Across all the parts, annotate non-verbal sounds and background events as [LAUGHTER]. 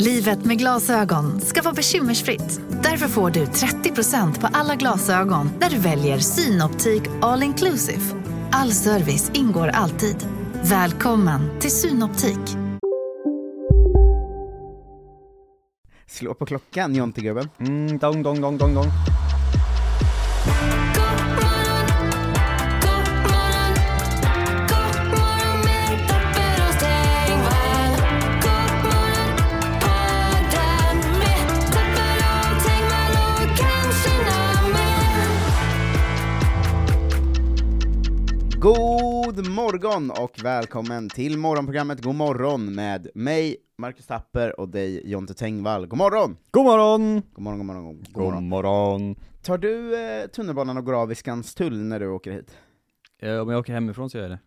Livet med glasögon ska vara bekymmersfritt. Därför får du 30% på alla glasögon när du väljer Synoptik All Inclusive. All service ingår alltid. Välkommen till Synoptik. Slå på klockan, Jontegubben. Mm, dong, dong, dong, dong, dong. God morgon och välkommen till morgonprogrammet God morgon med mig, Marcus Tapper, och dig, Jonte Tengvall. God morgon! God morgon! God morgon, god morgon, god, god God morgon. morgon. Tar du eh, tunnelbanan och går av i Skanstull när du åker hit? Eh, om jag åker hemifrån så gör jag det.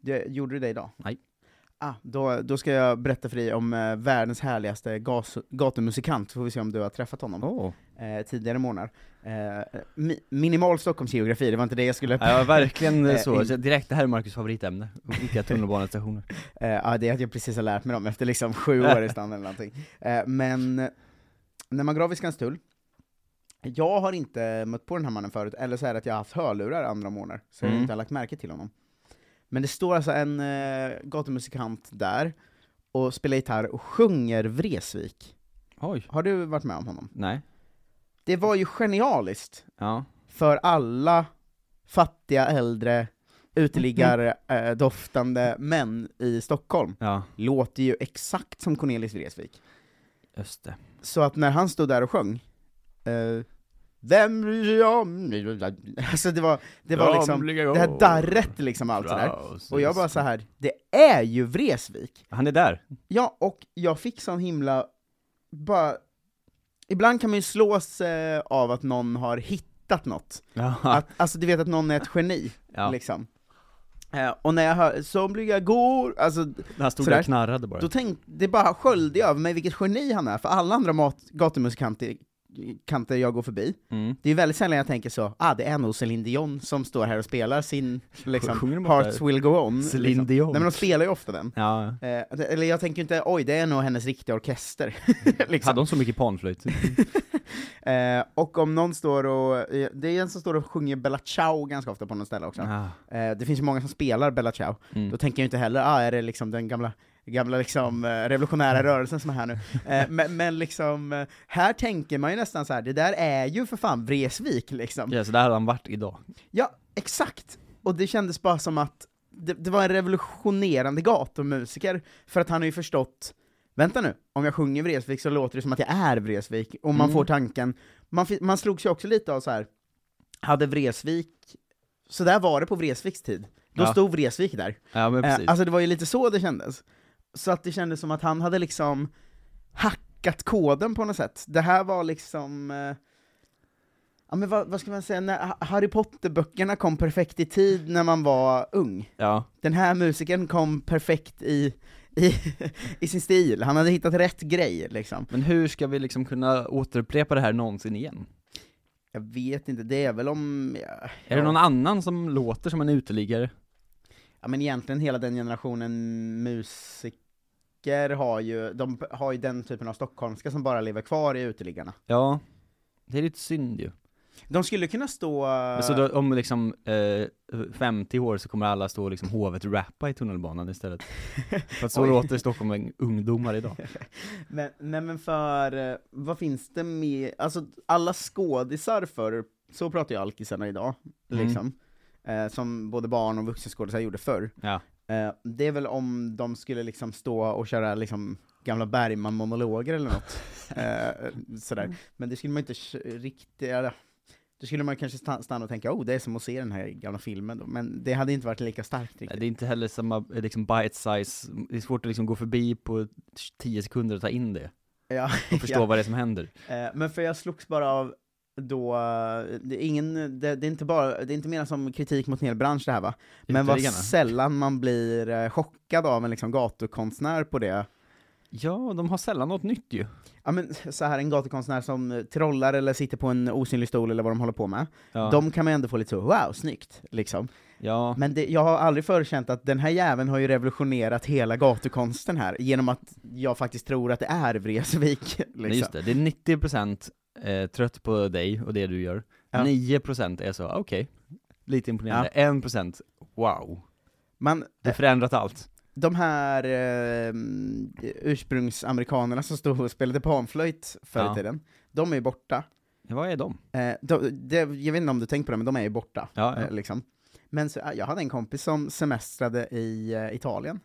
Det, gjorde du det idag? Nej. Ah, då, då ska jag berätta för dig om eh, världens härligaste gatumusikant, får vi se om du har träffat honom. Åh. Eh, tidigare månader. Eh, mi minimal Stockholmsgeografi, det var inte det jag skulle... Ja, verkligen [LAUGHS] Eh, så. Så Direkt, det här är Marcus favoritämne. Olika tunnelbanestationer. [LAUGHS] Eh, ja, det är att jag precis har lärt mig dem efter liksom sju år i stan eller någonting. Eh, men när man går av i Skanstull, jag har inte mött på den här mannen förut, eller så är det att jag har haft hörlurar andra månader, så jag Mm. inte har lagt märke till honom. Men det står alltså en eh, gatumusikant där, och spelar gitarr och sjunger Vresvik. Oj. Har du varit med om honom? Nej. Det var ju genialiskt Ja. för alla fattiga äldre uteliggar [LAUGHS] eh, doftande män i Stockholm. Ja, låter ju exakt som Cornelis Vreeswijk. just det. Så att när han stod där och sjöng, eh, Vem bryr sig om... Alltså det var, det var liksom, det här darret liksom allt sådär. Och jag bara så här, det är ju Vreeswijk! Han är där. Ja, och jag fick sån himla, bara, ibland kan man ju slås eh, av att någon har hittat något. Ja. Att, alltså du vet att någon är ett geni, ja. liksom. Eh, och när jag hör 'Somliga går', alltså Han stod Sådär. där knarrade bara. Då tänkte, det bara sköljde över mig vilket geni han är, för alla andra gatumusikanter kanter jag går förbi, Mm. det är väldigt sällan jag tänker så, ah det är nog Celine Dion som står här och spelar sin, liksom, Hearts will go on. Celine liksom. Dion. Nej men de spelar ju ofta den. Ja. Eh, eller jag tänker inte, oj det är nog hennes riktiga orkester. [LAUGHS] liksom. Hade de så mycket panflöjt? [LAUGHS] eh, och om någon står och, eh, det är en som står och sjunger Bella Ciao ganska ofta på något ställe också. Ah. Eh, det finns ju många som spelar Bella Ciao, Mm. Då tänker jag inte heller, ah, är det liksom den gamla, gamla liksom, eh, revolutionära rörelsen som är här nu? Eh, [LAUGHS] men, men liksom, eh, här tänker man ju nästan så här, det där är ju för fan Vreeswijk liksom. Ja, så där hade han varit idag. Ja, exakt! Och det kändes bara som att det, det var en revolutionerande gatumusiker, för att han har ju förstått Vänta nu, om jag sjunger Vreeswijk så låter det som att jag är Vreeswijk, och man Mm. får tanken, man, man slogs ju också lite av så här. hade Vreeswijk, så där var det på Vreeswijks tid, då Ja. stod Vreeswijk där. Ja, alltså det var ju lite så det kändes. Så att det kändes som att han hade liksom hackat koden på något sätt. Det här var liksom, eh, ja men vad, vad ska man säga, när Ha- Harry Potter-böckerna kom perfekt i tid när man var ung. Ja. Den här musikern kom perfekt i, i, [LAUGHS] i sin stil, han hade hittat rätt grej liksom. Men hur ska vi liksom kunna återupprepa det här någonsin igen? Jag vet inte, det är väl om... Ja, Är det någon annan som låter som en uteliggare? Ja men egentligen hela den generationen musiker har ju, de har ju den typen av stockholmska som bara lever kvar i uteliggarna. Ja. Det är lite synd ju. De skulle kunna stå... Men Så då, om liksom eh, 50 år så kommer alla stå och liksom hovet rappa i tunnelbanan istället. För att så [LAUGHS] låter Stockholm ungdomar idag. [LAUGHS] men, nej men för, eh, vad finns det med, alltså alla skådisar för, så pratar ju alkisarna idag, Mm. Eh, som både barn och vuxenskådisar gjorde förr. Ja. Eh, det är väl om de skulle liksom stå och köra liksom gamla Bergman-monologer eller något. [LAUGHS] eh, sådär. Men det skulle man inte riktigt, eller, Då skulle man kanske sta- stanna och tänka oh, det är som att se den här gamla filmen då, men det hade inte varit lika starkt Nej, riktigt. Det är inte heller samma, liksom bite size, det är svårt att liksom gå förbi på 10 sekunder och ta in det, Ja, [LAUGHS] och förstå ja. vad det är som händer. Eh, Men för jag slogs bara av då, det är, ingen, det, det är inte bara, det är inte mer som kritik mot en hel bransch det här va? Men vad sällan man blir eh, chockad av en liksom gatukonstnär på det. Ja, de har sällan något nytt ju. Ja men så här en gatukonstnär som trollar eller sitter på en osynlig stol eller vad de håller på med. Ja, De kan man ändå få lite så, wow, snyggt, liksom. ja. Men det, jag har aldrig förkänt att den här jäveln har ju revolutionerat hela gatukonsten här, genom att jag faktiskt tror att det är Vreeswijk. Liksom. Nej, just det, det är 90% eh, trött på dig och det du gör, Ja. 9% är så, okej, lite imponerande, 1% wow, Man, det har förändrat allt. de här eh, ursprungsamerikanerna som stod och spelade panflöjt förr i Ja. tiden, de är ju borta. Ja, vad är de? Eh, de, det, jag vet inte om du tänkt på det, men de är ju borta. Ja, ja. Eh, liksom. Men så, jag hade en kompis som semestrade i eh, Italien,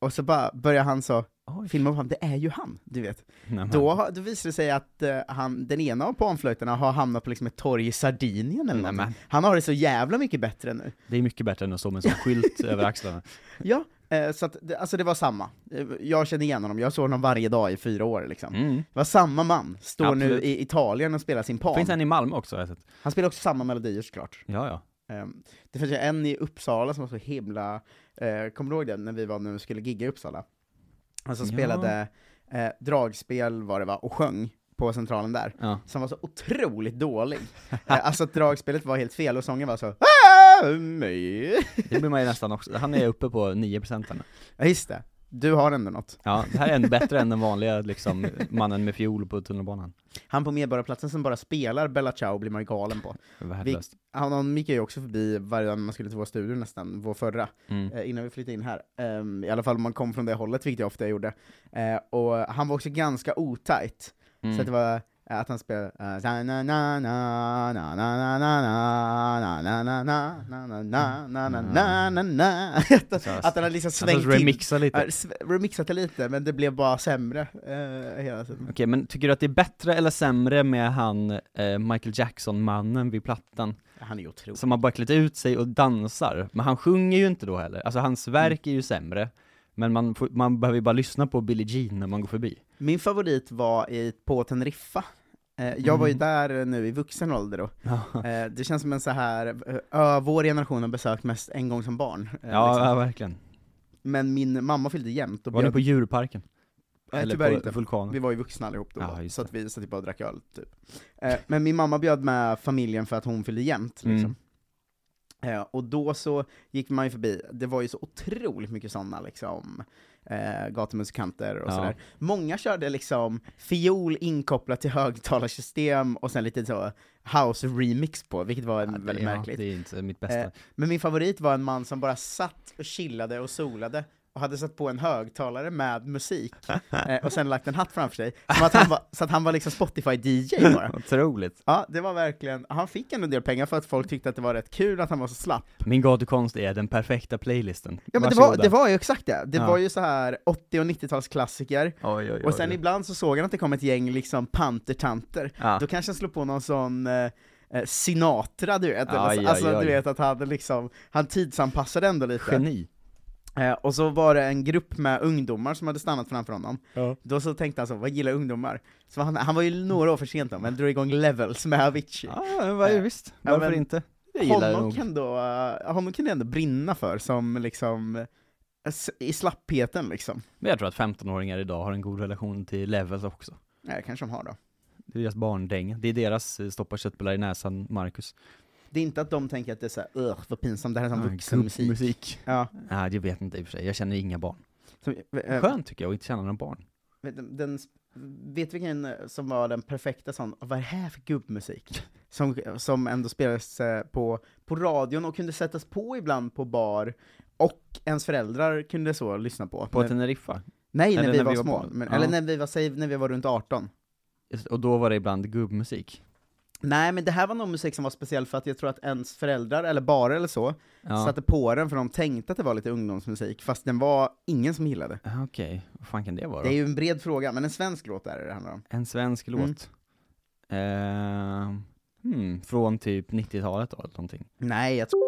och så bara började han så Oj. filma upp honom, det är ju han, du vet. Då, då visade det sig att eh, han, den ena av panflöjterna har hamnat på liksom ett torg i Sardinien eller Nej, någonting. men, Han har det så jävla mycket bättre nu. det är mycket bättre än att stå med en sån [LAUGHS] skylt över axlarna. Ja, eh, så att, alltså det var samma. Eh, Jag kände igen honom, jag såg honom varje dag i fyra år liksom. Mm. Det var samma man, står nu Absolut. i Italien och spelar sin pan. Finns en i Malmö också har jag sett. Han spelar också samma melodier såklart. Ja, ja. Um, det finns ju en i Uppsala som var så himla, eh, kommer du ihåg den när vi var nu och skulle gigga i Uppsala? Han som Ja. spelade eh, dragspel var det va, och sjöng på centralen där. ja. som var så otroligt dålig. [LAUGHS] Eh, alltså dragspelet var helt fel och sången var så "Ah, mig." Det blir man ju nästan också, han är uppe på 9% nu. Ja just det, du har ändå något. Ja, det här är ändå bättre än den vanliga liksom, mannen med fiol på tunnelbanan. Han på Medborgarplatsen som bara spelar Bella Ciao blir man ju galen på. Värdelöst. Han, han gick ju också förbi varje när man skulle till vår studio nästan, vår förra, Mm. eh, innan vi flyttade in här. Ehm, I alla fall om man kom från det hållet, vilket jag ofta gjorde. Eh, och han var också ganska otajt. Mm. Så att det var att han spelar... Att han har liksom svängt till. remixat lite? Det lite, men det blev bara sämre hela tiden. Okej, men tycker du att det är bättre eller sämre med han Michael Jackson-mannen vid plattan? Han är otrolig. Som har bara klätt ut sig och dansar, men han sjunger ju inte då heller. Alltså hans verk är ju sämre. Men man, man behöver ju bara lyssna på Billie Jean när man går förbi. Min favorit var i, på Teneriffa, Eh, jag var ju Mm. där nu i vuxen ålder då. [LAUGHS] Eh, det känns som en så här, eh, vår generation har besökt mest en gång som barn. eh, ja, liksom. ja verkligen. Men min mamma fyllde jämt och Var ni bjöd- på djurparken? Nej, eller tyvärr på inte. vulkanen? Vi var ju vuxna allihop då, Ja, så att vi satt bara och drack öl, typ. Eh, men min mamma bjöd med familjen för att hon fyllde jämnt, Mm. liksom. Eh, och då så gick man ju förbi, det var ju så otroligt mycket sådana liksom, eh, gatumusikanter och Ja. sådär. Många körde liksom fiol inkopplat till högtalarsystem och sen lite så house remix på, vilket var Ja, det- väldigt ja, märkligt. det är inte mitt bästa. Eh, Men min favorit var en man som bara satt och chillade och solade och hade satt på en högtalare med musik, [LAUGHS] eh, och sen lagt en hatt framför sig, som att han var, så att han var liksom Spotify-DJ bara. [LAUGHS] Otroligt. Ja, det var verkligen, han fick en del pengar för att folk tyckte att det var rätt kul att han var så slapp. Min gatukonst är den perfekta playlisten. Ja men det var, det var ju exakt det, det Ja. var ju så här 80 och 90-talsklassiker, Oj, oj, och sen oj. ibland så såg han att det kom ett gäng liksom pantertanter, Ja. då kanske han slog på någon sån eh, eh, Sinatra du vet, Aj, så, aj, alltså aj. du vet att han liksom, han tidsanpassade ändå lite. Geni. Eh, och så var det en grupp med ungdomar som hade stannat framför honom. Ja. Då så tänkte han så, vad gillar ungdomar? Så han, han var ju några år för sent då, men drog igång Levels med Avicii. Ja, vad Eh, visst. ja, Varför men inte? Det gillar jag honom, kan då, eh, honom kan jag ändå brinna för, som liksom, eh, i slappheten liksom. Men jag tror att 15-åringar idag har en god relation till Levels också. Nej, kanske de har då. Det är deras barndäng. Det är deras eh, stoppa köttbullar i näsan, Marcus. Det är inte att de tänker att det är såhär, ugh, vad pinsamt, det här är som Ja, vuxenmusik. gubbmusik. Ja. Nej, jag vet inte i och för sig. Jag känner inga barn. Som, eh, Skönt tycker jag att inte känna några barn. vet, du, den, vet du vilken eh, som var den perfekta sån, vad är det här för gubbmusik? Som, som ändå spelades på, på radion och kunde sättas på ibland på bar, och ens föräldrar kunde så lyssna på. På Teneriffa. nej, när eller vi när var vi var små. barn. Men, Ja. Eller när vi var, säg, när vi var runt 18. Just- Och då var det ibland gubbmusik. Nej, men det här var nog musik som var speciell för att jag tror att ens föräldrar, eller bara eller så, Ja. satte på den för de tänkte att det var lite ungdomsmusik, fast den var ingen som gillade. Ah, Okej, vad fan kan det vara Det då? är ju en bred fråga, men en svensk låt är det det handlar om. En svensk Mm. låt. Eh, Hmm, från typ 90-talet då, eller någonting. Nej, jag tror...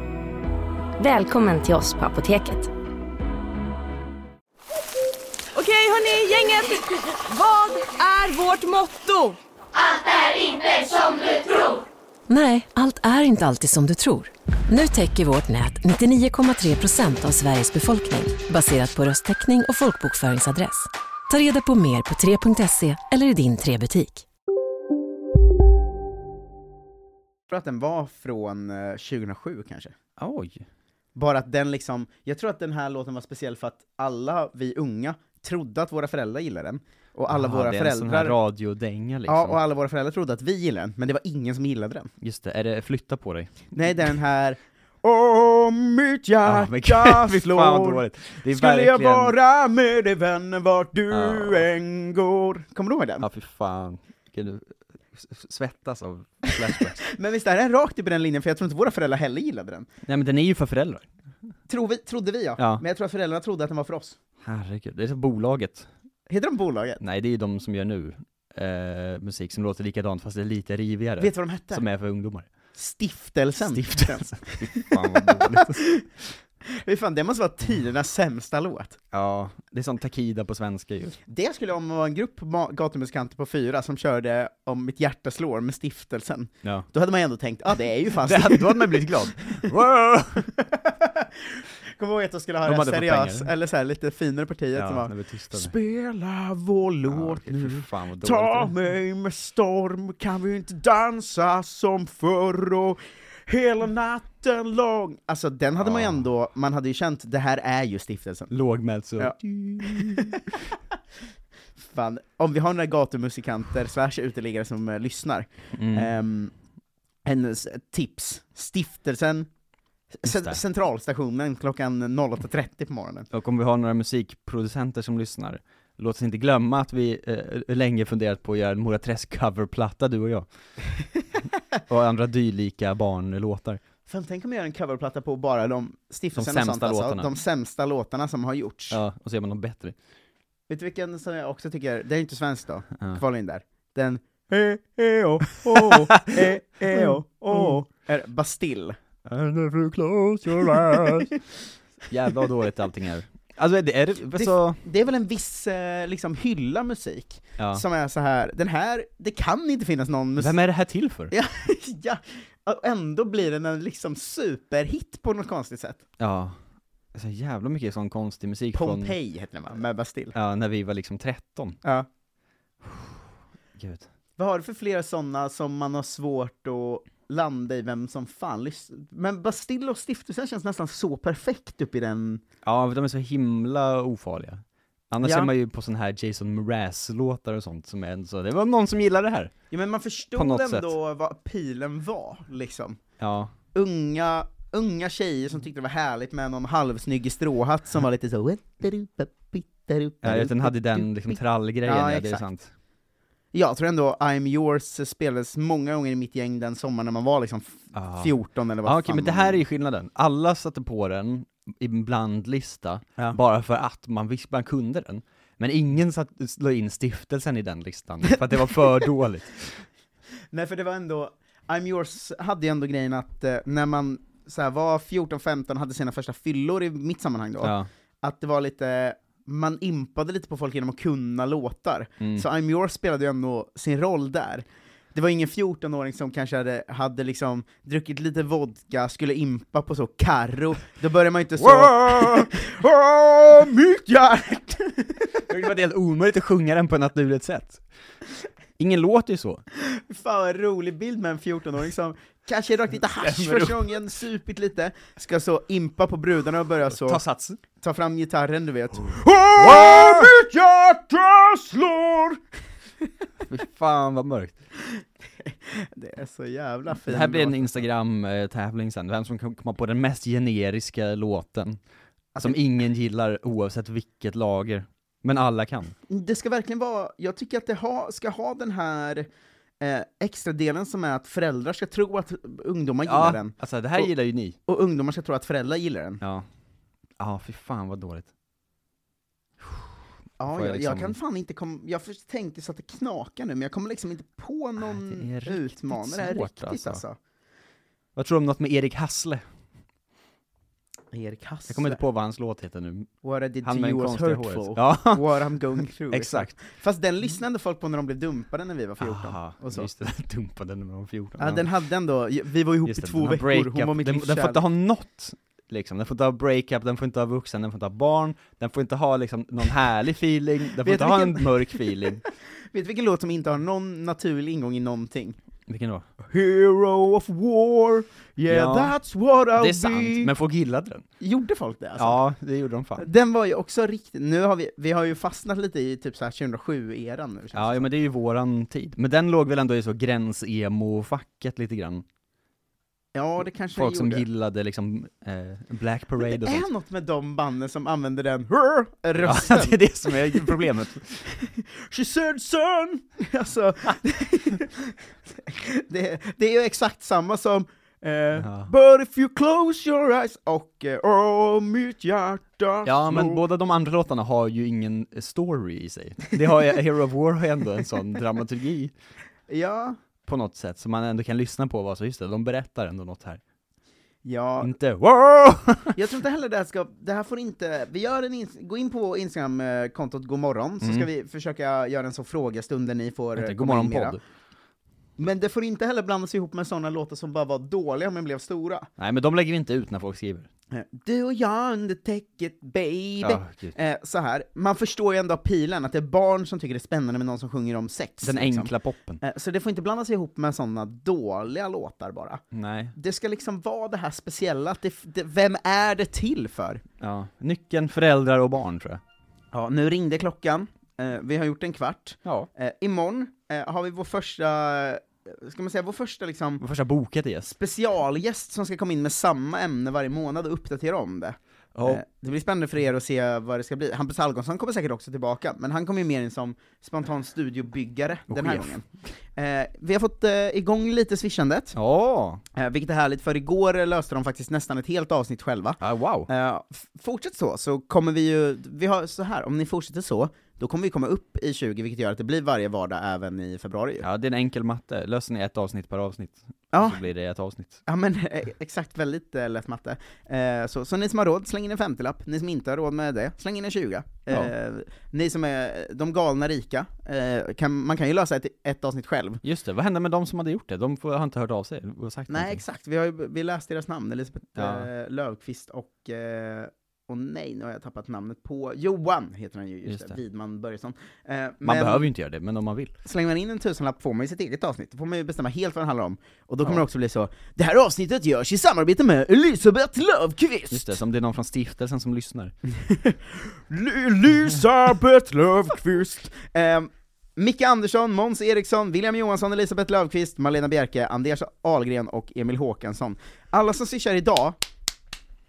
Välkommen till oss på Apoteket. Okej hörni, gänget! Vad är vårt motto? Nej, allt är inte alltid som du tror. Nu täcker vårt nät 99,3 procent av Sveriges befolkning baserat på röstteckning och folkbokföringsadress. Ta reda på mer på 3.se eller i din 3-butik. Jag tror att den var från eh, 2007 kanske. Oj! Bara att den liksom, jag tror att den här låten var speciell för att alla vi unga trodde att våra föräldrar gillade den, och alla Aha, våra det är en sån här radiodänga liksom. Ja, och alla våra föräldrar trodde att vi gillade den, men det var ingen som gillade den. Just det, är det Flytta på dig? Nej, den här Åh, mitt Ja, men [LAUGHS] hjärta vad slår. Det är Skulle verkligen... jag vara med dig vännen vart du Ja. än går Kommer du ihåg den? Ja fy fan, Kan du s- svettas av flashbacks. [LAUGHS] Men visst är den rakt i på den linjen, för jag tror inte våra föräldrar heller gillade den. Nej men den är ju för föräldrar. Tror vi, trodde vi ja. Ja. men jag tror att föräldrarna trodde att den var för oss. Herregud, det är så bolaget. Heter de bolaget? Nej det är ju de som gör nu, eh, musik som låter likadant fast det är lite rivigare. Vet du vad de hette? Som är för ungdomar. Stiftelsen. Stiftelsen. [LAUGHS] Fan vad dåligt. [LAUGHS] [LAUGHS] Fy fan, det måste vara tidernas sämsta låt. Ja, det är som Takida på svenska ju. Det skulle om man var en grupp gatumusikanter på fyra som körde Om mitt hjärta slår med Stiftelsen. Ja. Då hade man ju ändå tänkt, ja ah, det är ju [LAUGHS] fan Det hade, då hade man blivit glad. [LAUGHS] Kommer ihåg att de skulle ha De det seriös, eller så här, lite finare partiet som Ja, var vi tystade. Spela vår Ja, låt okej, nu, fan ta mig med storm, kan vi inte dansa som förr och hela natten lång. Alltså den hade man ju Ja. ändå, man hade ju känt, det här är ju stiftelsen. Lågmält så. Ja. [LAUGHS] Fan, om vi har några gatumusikanter slash uteliggare som eh, lyssnar, Mm. ehm, en s- tips, stiftelsen, Just centralstationen klockan 08.30 på morgonen. Och om vi har några musikproducenter som lyssnar, låt oss inte glömma att vi eh, länge funderat på att göra en Mora Träsk coverplatta du och jag. [LAUGHS] [LAUGHS] och andra dylika barnlåtar. Fan, tänk om jag gör en coverplatta på bara de stiftelsen De och sånt, sämsta alltså, låtarna. de sämsta låtarna som har gjorts. Ja, och så gör man något bättre. Vet du vilken som jag också tycker, det är inte svensk då, Ja. kvala in där. Den eh, eh, oh, oh, eh, eh, oh, oh, är Bastille. And if you close your eyes [LAUGHS] Jävla vad dåligt allting är. Alltså det är det, så, Det är väl en viss eh, liksom hylla musik, ja. som är så här. den här, det kan inte finnas någon musik, Vem är det här till för? ja, [LAUGHS] ja, och ändå blir den en liksom superhit på något konstigt sätt. Ja. Så jävla mycket sån konstig musik från, Pompeji heter den va, med Bastille. ja, när vi var liksom 13. Ja. Gud. Vad har du för flera sådana som man har svårt att landa i vem som fan? Men Bastille och Stiftelsen känns nästan så perfekt upp i den... Ja, de är så himla ofarliga. Annars Ja. är man ju på sån här Jason Mraz-låtar och sånt som är en så, det var någon som gillade det här. Ja men man förstod ändå vad pilen var, liksom. Ja. Unga, unga tjejer som tyckte det var härligt med någon halvsnygg i stråhatt som var lite så... Ja, den hade den liksom trallgrejen, Ja, ja, det är sant. Jag tror ändå I'm yours spelades många gånger i mitt gäng den sommaren när man var liksom f- Ja. 14 eller vad fan okej, men det här är ju skillnaden. Alla satte på den i en blandlista, Ja. bara för att man visste man kunde den. Men ingen satt, la in stiftelsen i den listan, för att det var för [LAUGHS] dåligt. Nej för det var ändå, I'm yours hade ju ändå grejen att eh, när man så här, var 14-15 och hade sina första fyllor i mitt sammanhang då, Ja. att det var lite, man impade lite på folk genom att kunna låtar. Mm. Så I'm yours spelade ju ändå sin roll där. Det var ingen 14-åring som kanske hade, hade liksom druckit lite vodka, skulle impa på så Carro, då börjar man ju inte så [LAUGHS] mitt hjärta! Det var helt omöjligt att sjunga den på ett naturligt sätt. Ingen låter ju så. Fan vad rolig bild med en 14-åring som kanske rökt lite hasch första gången, supit lite, ska så impa på brudarna och börja så Ta sats. ta fram gitarren du vet. Åh, mitt hjärta slår! Fy fan vad mörkt. Det är så jävla fint. Det här blir en instagram-tävling sen, vem som kan komma på den mest generiska låten. Alltså- Som ingen gillar oavsett vilket lager. Men alla kan. Det ska verkligen vara, jag tycker att det ha, ska ha den här eh, extra delen som är att föräldrar ska tro att ungdomar gillar Ja, den, alltså det här Och- gillar ju ni. och ungdomar ska tro att föräldrar gillar den. Ja. Ja, fy fan vad dåligt. Ja, jag jag, liksom- jag kan fan inte komma, jag tänker så att det knakar nu, men jag kommer liksom inte på någon riktigt utmanare. Det är svårt, riktigt alltså. alltså. Vad tror du om något med Erik Hassle? Erik Hassle. Jag kommer inte på vad hans låt heter nu. What I did Han to you was hurtful. Ja, What I'm going through. exakt. Fast den lyssnade folk på när de blev dumpade när vi var 14. Aha, och så. just det, [LAUGHS] dumpade när de var 14. Ja, den hade ändå, vi var ihop Just i två veckor, breakup. hon var mitt den, den får inte ha något, liksom. Den får inte ha breakup, den får inte ha vuxen, den får inte ha barn, den får inte ha liksom någon härlig feeling, den får inte du ha vilken- en mörk feeling. [LAUGHS] Vet du vilken låt som inte har någon naturlig ingång i någonting? Vilken då? Hero of war, yeah Ja, that's what I'll Det är sant, be. men folk gillade den. Gjorde folk det alltså? Ja, det gjorde de fan. Den var ju också riktigt, nu har vi, vi har ju fastnat lite i typ så här 2007-eran nu Ja, ja, men det är ju våran tid. Men den låg väl ändå i så gräns-emo-facket lite grann. Ja, det kanske Folk som gjorde. gillade liksom eh, Black Men Parade det och sånt. är något med de banden som använder den Ja, rösten. [LAUGHS] det är det som är problemet. [LAUGHS] She said son! [LAUGHS] Alltså, det, det är ju exakt samma som Ja. But if you close your eyes och eh, Åh mitt hjärta Ja, men slår." båda de andra låtarna har ju ingen story i sig. Det har Hero of War har ju ändå en sån dramaturgi Ja, på något sätt, som man ändå kan lyssna på vara så, just det, de berättar ändå något här. ja, Inte wow! [LAUGHS] jag tror inte heller det här ska, det här får inte, vi gör en, gå in på Instagram-kontot Godmorgon, så Mm. ska vi försöka göra en sån frågestund där ni får eh, God komma in morgon mera. Men det får inte heller blandas ihop med sådana låtar som bara var dåliga men blev stora. Nej, men de lägger vi inte ut när folk skriver. Eh, Du och jag under täcket baby. Gud. Eh, så här, man förstår ju ändå pilen, att det är barn som tycker det är spännande med någon som sjunger om sex. Den liksom. enkla poppen. Eh, så det får inte blandas ihop med sådana dåliga låtar bara. Nej. Det ska liksom vara det här speciella, att det, det, vem är det till för? Ja. Nyckeln, föräldrar och barn tror jag. Ja, nu ringde klockan, eh, vi har gjort en kvart. Ja. Eh, imorgon har vi vår första, ska man säga, vår första liksom Vår första boket är specialgäst som ska komma in med samma ämne varje månad och uppdatera om det. Eh, Det blir spännande för er att se vad det ska bli. Hampus Algotsson kommer säkert också tillbaka, men han kommer ju mer in som spontan studiobyggare Och den här chef. gången. Eh, vi har fått eh, igång lite swishandet, Ja. eh, vilket är härligt, för igår löste de faktiskt nästan ett helt avsnitt själva. Ah, wow. Eh, fortsätt så, så kommer vi ju, vi har så här, om ni fortsätter så, då kommer vi komma upp i 20, vilket gör att det blir varje vardag även i februari. Ja, det är en enkel matte. Löser ni ett avsnitt per avsnitt, Ja. så blir det ett avsnitt. Ja men eh, exakt, väldigt eh, lätt matte. Eh, så, så ni som har råd, släng in en 50-lapp. Ni som inte har råd med det, släng in en 20. Eh, Ja. Ni som är de galna rika, eh, kan, man kan ju lösa ett, ett avsnitt själv. Just det, vad hände med de som hade gjort det? De får, har inte hört av sig och sagt Nej någonting. exakt, vi har ju vi läst deras namn, Elisabeth Ja. eh, Löfqvist och och nej, nu har jag tappat namnet på Johan, heter han ju, just, Just det. Widman Börjesson. Eh, Man men behöver ju inte göra det, men om man vill. slänger man in en tusenlapp får man ju sitt eget avsnitt, då får man ju bestämma helt vad det handlar om. Och då kommer Ja. det också bli så, det här avsnittet görs i samarbete med Elisabeth Löfqvist! Just det, som det är någon från stiftelsen som lyssnar. [LAUGHS] Elisabeth Löfqvist. Eh, Micke Andersson, Måns Eriksson, William Johansson, Elisabeth Löfqvist, Malena Bjerke, Anders Ahlgren och Emil Håkansson. Alla som swishar idag,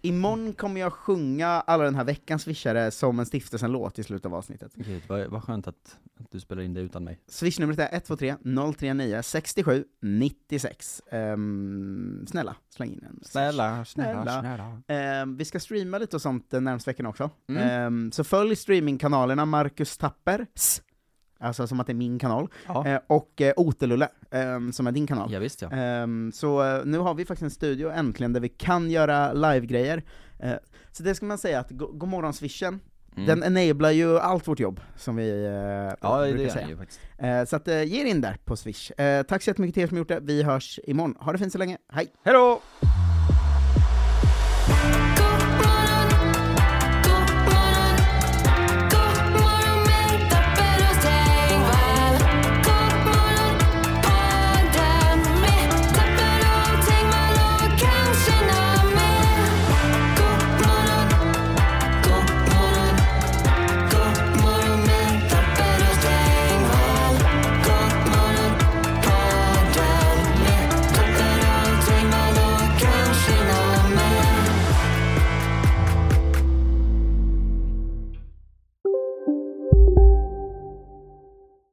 imorgon kommer jag sjunga alla den här veckans swishare som en stiftelsen-låt i slutet av avsnittet. Gud, vad, vad skönt att, att du spelar in det utan mig. Swishnumret är 123 039 67 96. Ehm, snälla, släng in en. Snälla, snälla, snälla. Ehm, vi ska streama lite och sånt den närmaste veckan också. Mm. Ehm, så följ streamingkanalerna Marcus Tappers, alltså som att det är min kanal, Ja, eh, och eh, Otelulle, ehm, som är din kanal. ja visst ja. Ehm, så eh, nu har vi faktiskt en studio äntligen där vi kan göra live-grejer. Så det ska man säga att go- Godmorgon Swishen, Mm. den enablar ju allt vårt jobb, som vi eh, Ja, brukar säga. Eh, så att, eh, ge er in där på Swish. Eh, tack så jättemycket till er som gjort det, vi hörs imorgon. Ha det fint så länge, hej! Hejdå!